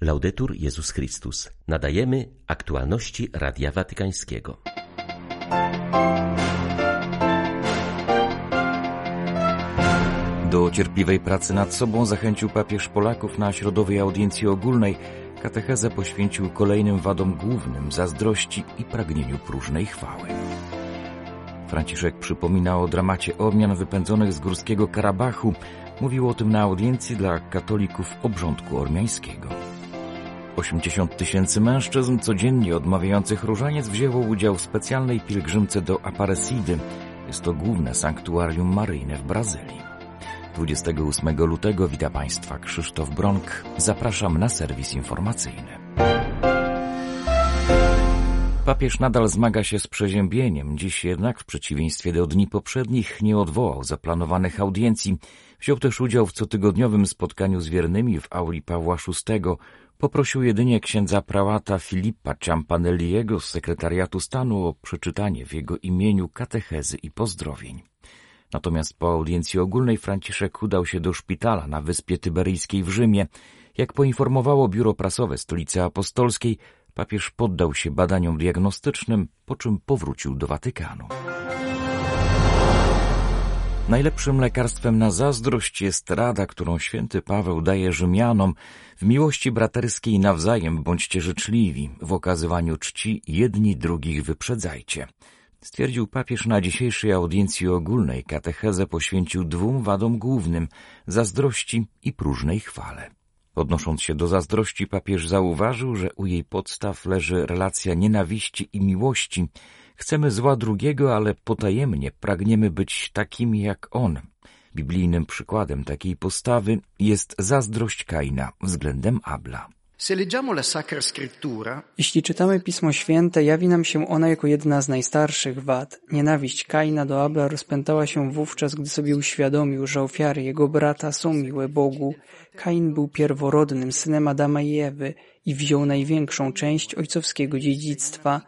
Laudetur Jezus Chrystus. Nadajemy aktualności Radia Watykańskiego. Do cierpliwej pracy nad sobą zachęcił papież Polaków na środowej audiencji ogólnej. Katechezę poświęcił kolejnym wadom głównym zazdrości i pragnieniu próżnej chwały. Franciszek przypomina o dramacie Ormian wypędzonych z górskiego Karabachu. Mówił o tym na audiencji dla katolików obrządku ormiańskiego. 80 tysięcy mężczyzn codziennie odmawiających różaniec wzięło udział w specjalnej pielgrzymce do Aparecidy. Jest to główne sanktuarium maryjne w Brazylii. 28 lutego wita Państwa Krzysztof Bronk. Zapraszam na serwis informacyjny. Papież nadal zmaga się z przeziębieniem. Dziś jednak, w przeciwieństwie do dni poprzednich, nie odwołał zaplanowanych audiencji. Wziął też udział w cotygodniowym spotkaniu z wiernymi w auli Pawła VI. Poprosił jedynie księdza prałata Filipa Ciampanelliego z sekretariatu stanu o przeczytanie w jego imieniu katechezy i pozdrowień. Natomiast po audiencji ogólnej Franciszek udał się do szpitala na Wyspie Tyberyjskiej w Rzymie. Jak poinformowało biuro prasowe Stolicy Apostolskiej, papież poddał się badaniom diagnostycznym, po czym powrócił do Watykanu. Najlepszym lekarstwem na zazdrość jest rada, którą święty Paweł daje Rzymianom. W miłości braterskiej nawzajem bądźcie życzliwi, w okazywaniu czci jedni drugich wyprzedzajcie. Stwierdził papież na dzisiejszej audiencji ogólnej katechezę poświęcił dwóm wadom głównym zazdrości i próżnej chwale. Odnosząc się do zazdrości, papież zauważył, że u jej podstaw leży relacja nienawiści i miłości. Chcemy zła drugiego, ale potajemnie pragniemy być takimi jak on. Biblijnym przykładem takiej postawy jest zazdrość Kaina względem Abla. Jeśli czytamy Pismo Święte, jawi nam się ona jako jedna z najstarszych wad. Nienawiść Kaina do Abla rozpętała się wówczas, gdy sobie uświadomił, że ofiary jego brata są miłe Bogu. Kain był pierworodnym synem Adama i Ewy i wziął największą część ojcowskiego dziedzictwa.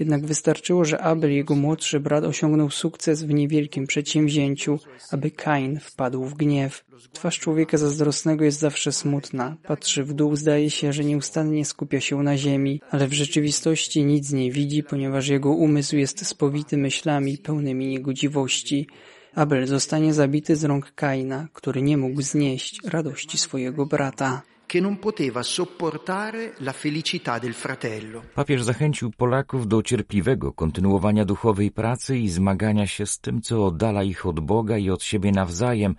Jednak wystarczyło, że Abel, jego młodszy brat, osiągnął sukces w niewielkim przedsięwzięciu, aby Kain wpadł w gniew. Twarz człowieka zazdrosnego jest zawsze smutna. Patrzy w dół, zdaje się, że nieustannie skupia się na ziemi, ale w rzeczywistości nic nie widzi, ponieważ jego umysł jest spowity myślami pełnymi niegodziwości. Abel zostanie zabity z rąk Kaina, który nie mógł znieść radości swojego brata che non poteva sopportare la felicità del fratello. Papież zachęcił Polaków do cierpliwego kontynuowania duchowej pracy i zmagania się z tym, co oddala ich od Boga i od siebie nawzajem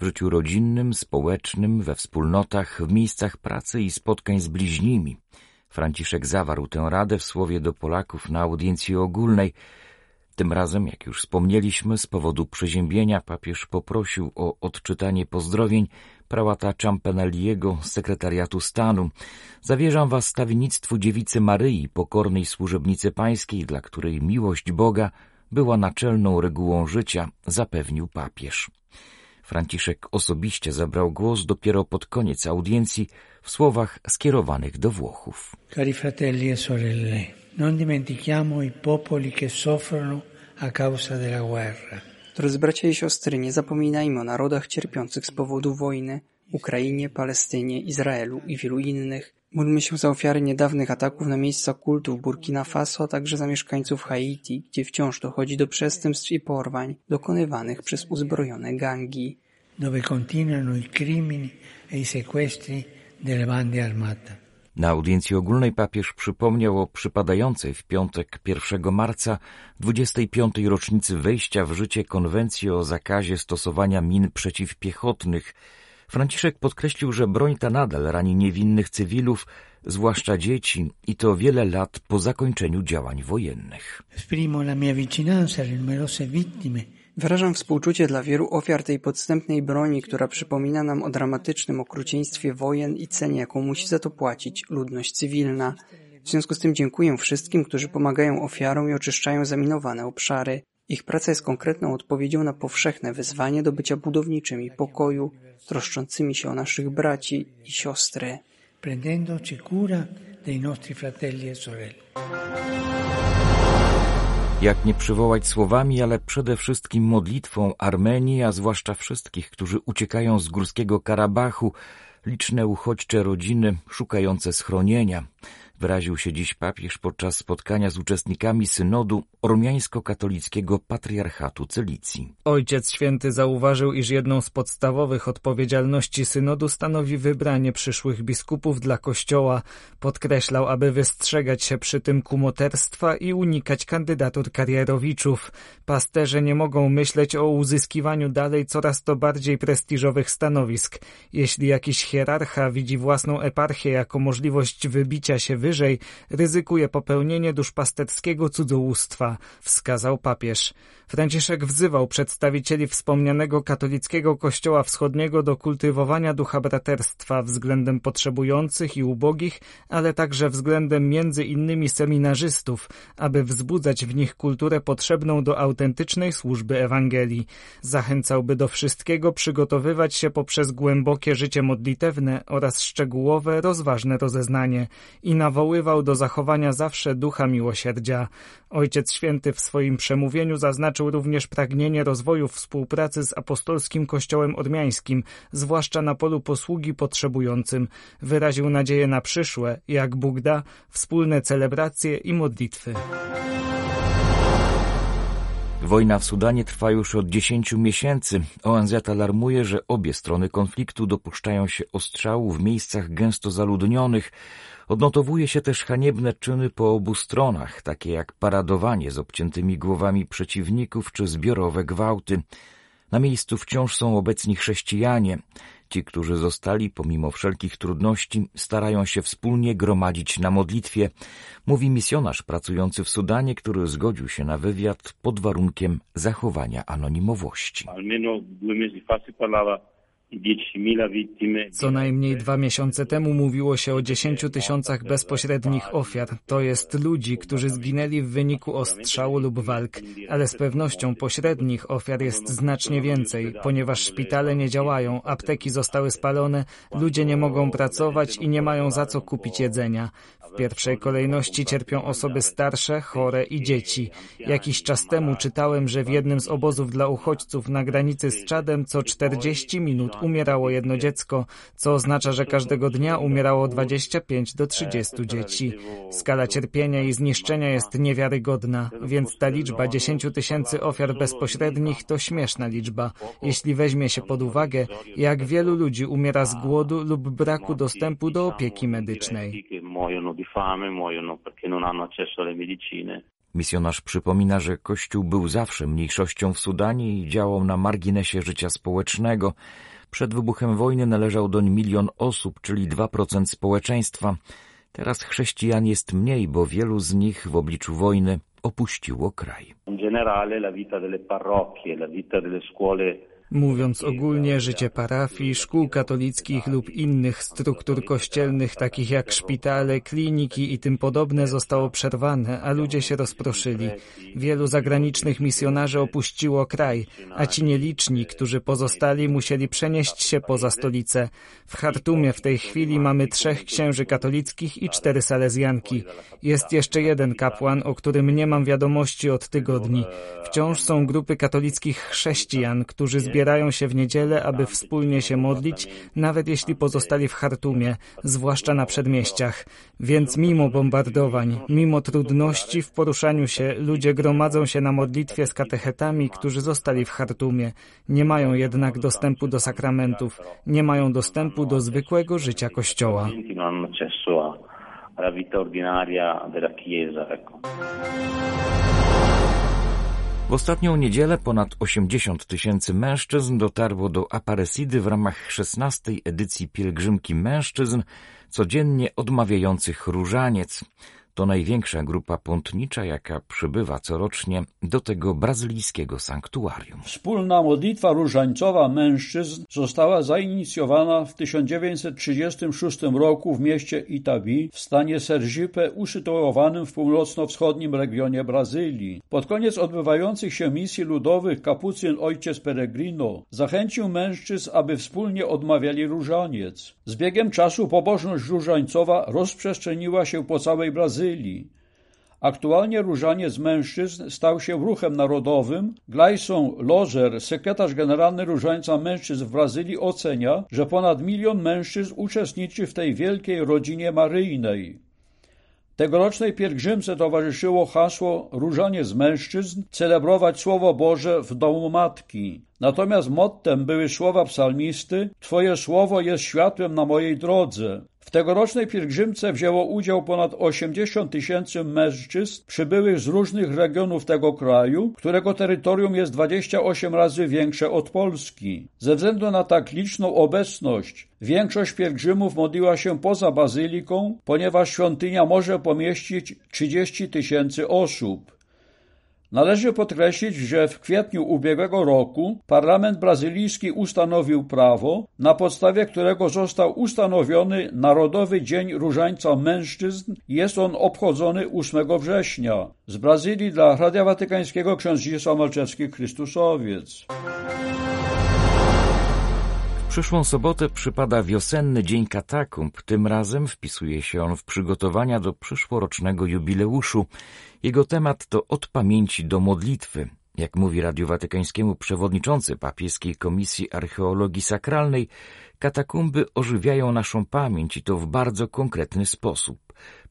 w życiu rodzinnym, społecznym, we wspólnotach, w miejscach pracy i spotkań z bliźnimi. Franciszek zawarł tę radę w słowie do Polaków na audiencji ogólnej. Tym razem, jak już wspomnieliśmy, z powodu przeziębienia papież poprosił o odczytanie pozdrowień prałata Ciampanelliego z sekretariatu stanu. Zawierzam was stawiennictwu dziewicy Maryi, pokornej służebnicy pańskiej, dla której miłość Boga była naczelną regułą życia, zapewnił papież. Franciszek osobiście zabrał głos dopiero pod koniec audiencji w słowach skierowanych do Włochów. Cari fratelli e sorelle, non dimentichiamo i popoli che soffrono a causa della guerra. Drodzy bracia i siostry, nie zapominajmy o narodach cierpiących z powodu wojny, Ukrainie, Palestynie, Izraelu i wielu innych. Módlmy się za ofiary niedawnych ataków na miejsca kultu w Burkina Faso, a także za mieszkańców Haiti, gdzie wciąż dochodzi do przestępstw i porwań dokonywanych przez uzbrojone gangi. Dove continuano i crimini e i sequestri delle bande armate. Na audiencji ogólnej papież przypomniał o przypadającej w piątek 1 marca 25. rocznicy wejścia w życie konwencji o zakazie stosowania min przeciwpiechotnych. Franciszek podkreślił, że broń ta nadal rani niewinnych cywilów, zwłaszcza dzieci, i to wiele lat po zakończeniu działań wojennych. Esprimo la mia vicinanza numerose vittime Wyrażam współczucie dla wielu ofiar tej podstępnej broni, która przypomina nam o dramatycznym okrucieństwie wojen i cenie, jaką musi za to płacić ludność cywilna. W związku z tym dziękuję wszystkim, którzy pomagają ofiarom i oczyszczają zaminowane obszary. Ich praca jest konkretną odpowiedzią na powszechne wyzwanie do bycia budowniczymi pokoju, troszczącymi się o naszych braci i siostry. prendendoci cura dei nostri fratelli e sorelle. Jak nie przywołać słowami, ale przede wszystkim modlitwą Armenii, a zwłaszcza wszystkich, którzy uciekają z górskiego Karabachu, liczne uchodźcze rodziny szukające schronienia wyraził się dziś papież podczas spotkania z uczestnikami synodu ormiańsko-katolickiego patriarchatu Celicji. Ojciec Święty zauważył, iż jedną z podstawowych odpowiedzialności synodu stanowi wybranie przyszłych biskupów dla Kościoła. Podkreślał, aby wystrzegać się przy tym kumoterstwa i unikać kandydatur karierowiczów. Pasterze nie mogą myśleć o uzyskiwaniu dalej coraz to bardziej prestiżowych stanowisk. Jeśli jakiś hierarcha widzi własną eparchię jako możliwość wybicia się wyżej, ryzykuje popełnienie duszpasterskiego cudzołóstwa, wskazał papież. Franciszek wzywał przedstawicieli wspomnianego katolickiego kościoła wschodniego do kultywowania ducha braterstwa względem potrzebujących i ubogich, ale także względem między innymi seminarzystów, aby wzbudzać w nich kulturę potrzebną do autentycznej służby Ewangelii. Zachęcałby do wszystkiego przygotowywać się poprzez głębokie życie modlitewne oraz szczegółowe, rozważne rozeznanie i nawoływał do zachowania zawsze ducha miłosierdzia. Ojciec Święty w swoim przemówieniu zaznaczył również pragnienie rozwoju współpracy z apostolskim Kościołem Ormiańskim, zwłaszcza na polu posługi potrzebującym. Wyraził nadzieję na przyszłe, jak Bóg da, wspólne celebracje i modlitwy. Wojna w Sudanie trwa już od dziesięciu miesięcy. ONZ alarmuje, że obie strony konfliktu dopuszczają się ostrzału w miejscach gęsto zaludnionych. Odnotowuje się też haniebne czyny po obu stronach, takie jak paradowanie z obciętymi głowami przeciwników czy zbiorowe gwałty. Na miejscu wciąż są obecni chrześcijanie. Ci, którzy zostali, pomimo wszelkich trudności, starają się wspólnie gromadzić na modlitwie, mówi misjonarz pracujący w Sudanie, który zgodził się na wywiad pod warunkiem zachowania anonimowości. Co najmniej dwa miesiące temu mówiło się o dziesięciu tysiącach bezpośrednich ofiar. To jest ludzi, którzy zginęli w wyniku ostrzału lub walk, ale z pewnością pośrednich ofiar jest znacznie więcej, ponieważ szpitale nie działają, apteki zostały spalone, ludzie nie mogą pracować i nie mają za co kupić jedzenia. Pierwszej kolejności cierpią osoby starsze, chore i dzieci. Jakiś czas temu czytałem, że w jednym z obozów dla uchodźców na granicy z Czadem co 40 minut umierało jedno dziecko, co oznacza, że każdego dnia umierało 25 do 30 dzieci. Skala cierpienia i zniszczenia jest niewiarygodna, więc ta liczba 10 tysięcy ofiar bezpośrednich to śmieszna liczba, jeśli weźmie się pod uwagę, jak wielu ludzi umiera z głodu lub braku dostępu do opieki medycznej fame, muoiono perché non hanno accesso alle medicine. Misjonarz przypomina, że Kościół był zawsze mniejszością w Sudanie i działał na marginesie życia społecznego. Przed wybuchem wojny należał doń milion osób, czyli 2% społeczeństwa. Teraz chrześcijan jest mniej, bo wielu z nich w obliczu wojny opuściło kraj. In generale la vita delle parrocchie, la vita delle scuole Mówiąc ogólnie, życie parafii, szkół katolickich lub innych struktur kościelnych, takich jak szpitale, kliniki i tym podobne, zostało przerwane, a ludzie się rozproszyli. Wielu zagranicznych misjonarzy opuściło kraj, a ci nieliczni, którzy pozostali, musieli przenieść się poza stolicę. W Chartumie w tej chwili mamy trzech księży katolickich i cztery salezjanki. Jest jeszcze jeden kapłan, o którym nie mam wiadomości od tygodni. Wciąż są grupy katolickich chrześcijan, którzy zbierają zbierają się w niedzielę, aby wspólnie się modlić, nawet jeśli pozostali w Chartumie, zwłaszcza na przedmieściach. Więc mimo bombardowań, mimo trudności w poruszaniu się, ludzie gromadzą się na modlitwie z katechetami, którzy zostali w Chartumie. Nie mają jednak dostępu do sakramentów, nie mają dostępu do zwykłego życia Kościoła. vita ordinaria della Chiesa. Ecco. W ostatnią niedzielę ponad 80 tysięcy mężczyzn dotarło do Aparecidy w ramach 16. edycji pielgrzymki mężczyzn codziennie odmawiających różaniec. To największa grupa pątnicza, jaka przybywa corocznie do tego brazylijskiego sanktuarium. Wspólna modlitwa różańcowa mężczyzn została zainicjowana w 1936 roku w mieście Itabi w stanie Sergipe usytuowanym w północno-wschodnim regionie Brazylii. Pod koniec odbywających się misji ludowych kapucyn ojciec Peregrino zachęcił mężczyzn, aby wspólnie odmawiali różaniec. Z biegiem czasu pobożność różańcowa rozprzestrzeniła się po całej Brazylii Brazylii, Aktualnie różaniec mężczyzn stał się ruchem narodowym. Gleison Lozer, sekretarz generalny Różańca Mężczyzn w Brazylii ocenia, że ponad milion mężczyzn uczestniczy w tej wielkiej rodzinie maryjnej. Tegorocznej pielgrzymce towarzyszyło hasło Różanie z mężczyzn, celebrować Słowo Boże w domu Matki. Natomiast mottem były słowa psalmisty Twoje Słowo jest światłem na mojej drodze. W tegorocznej pielgrzymce wzięło udział ponad 80 tysięcy mężczyzn przybyłych z różnych regionów tego kraju, którego terytorium jest 28 razy większe od Polski. Ze względu na tak liczną obecność, większość pielgrzymów modliła się poza bazyliką, ponieważ świątynia może pomieścić 30 tysięcy osób. Należy podkreślić, że w kwietniu ubiegłego roku parlament brazylijski ustanowił prawo, na podstawie którego został ustanowiony Narodowy Dzień Różańca Mężczyzn. Jest on obchodzony 8 września. Z Brazylii dla Radia Watykańskiego ksiądz Zdzisław Malczewski, Chrystusowiec. Przyszłą sobotę przypada wiosenny Dzień Katakumb. Tym razem wpisuje się on w przygotowania do przyszłorocznego jubileuszu. Jego temat to od pamięci do modlitwy. Jak mówi Radiu Watykańskiemu przewodniczący papieskiej Komisji Archeologii Sakralnej, katakumby ożywiają naszą pamięć i to w bardzo konkretny sposób.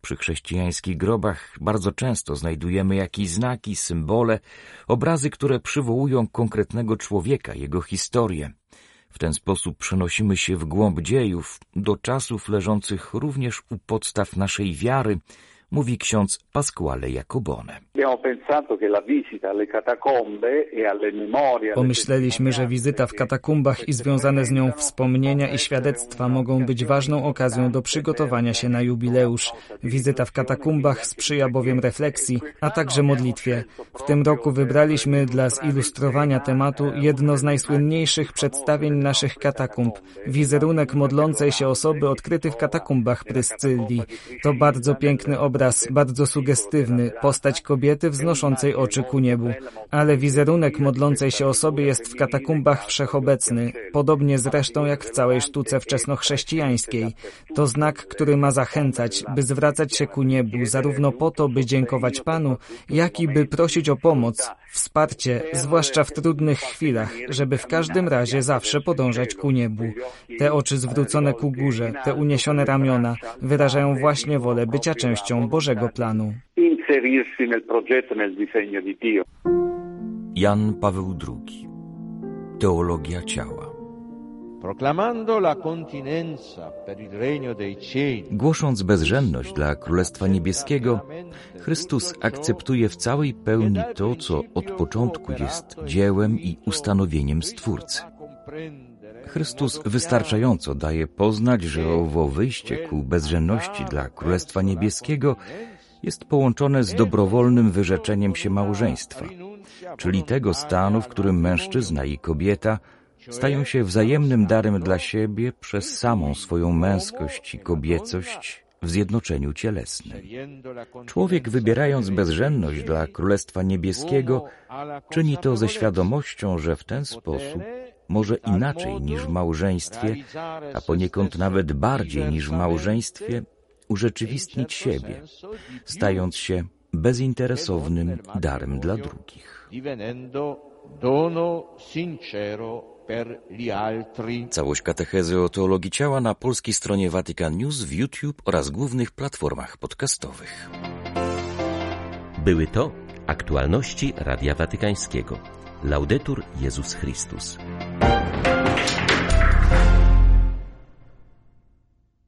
Przy chrześcijańskich grobach bardzo często znajdujemy jakieś znaki, symbole, obrazy, które przywołują konkretnego człowieka, jego historię. W ten sposób przenosimy się w głąb dziejów, do czasów leżących również u podstaw naszej wiary, mówi ksiądz Pasquale Jacobone. E Pomyśleliśmy, że wizyta w katakumbach i związane z nią wspomnienia i świadectwa mogą być ważną okazją do przygotowania się na jubileusz. Wizyta w katakumbach sprzyja bowiem refleksji, a także modlitwie. W tym roku wybraliśmy dla zilustrowania tematu jedno z najsłynniejszych przedstawień naszych katakumb. Wizerunek modlącej się osoby odkryty w katakumbach Pryscylii. To bardzo piękny obraz obraz bardzo sugestywny, postać kobiety wznoszącej oczy ku niebu, ale wizerunek modlącej się osoby jest w katakumbach wszechobecny, podobnie zresztą jak w całej sztuce wczesnochrześcijańskiej. To znak, który ma zachęcać, by zwracać się ku niebu, zarówno po to, by dziękować Panu, jak i by prosić o pomoc, wsparcie, zwłaszcza w trudnych chwilach, żeby w każdym razie zawsze podążać ku niebu. Te oczy zwrócone ku górze, te uniesione ramiona wyrażają właśnie wolę bycia częścią Bożego planu. Jan Paweł II Teologia ciała Głosząc bezrzędność dla Królestwa Niebieskiego, Chrystus akceptuje w całej pełni to, co od początku jest dziełem i ustanowieniem Stwórcy. Chrystus wystarczająco daje poznać, że owo wyjście ku bezrzędności dla Królestwa Niebieskiego jest połączone z dobrowolnym wyrzeczeniem się małżeństwa, czyli tego stanu, w którym mężczyzna i kobieta stają się wzajemnym darem dla siebie przez samą swoją męskość i kobiecość w zjednoczeniu cielesnym. Człowiek wybierając bezrzędność dla Królestwa Niebieskiego czyni to ze świadomością, że w ten sposób może inaczej niż w małżeństwie, a poniekąd nawet bardziej niż w małżeństwie, urzeczywistnić siebie, stając się bezinteresownym darem dla drugich. Całość katechezy o teologii ciała na polskiej stronie Vatican News w YouTube oraz głównych platformach podcastowych. Były to aktualności Radia Watykańskiego. Laudetur Jezus Chrystus.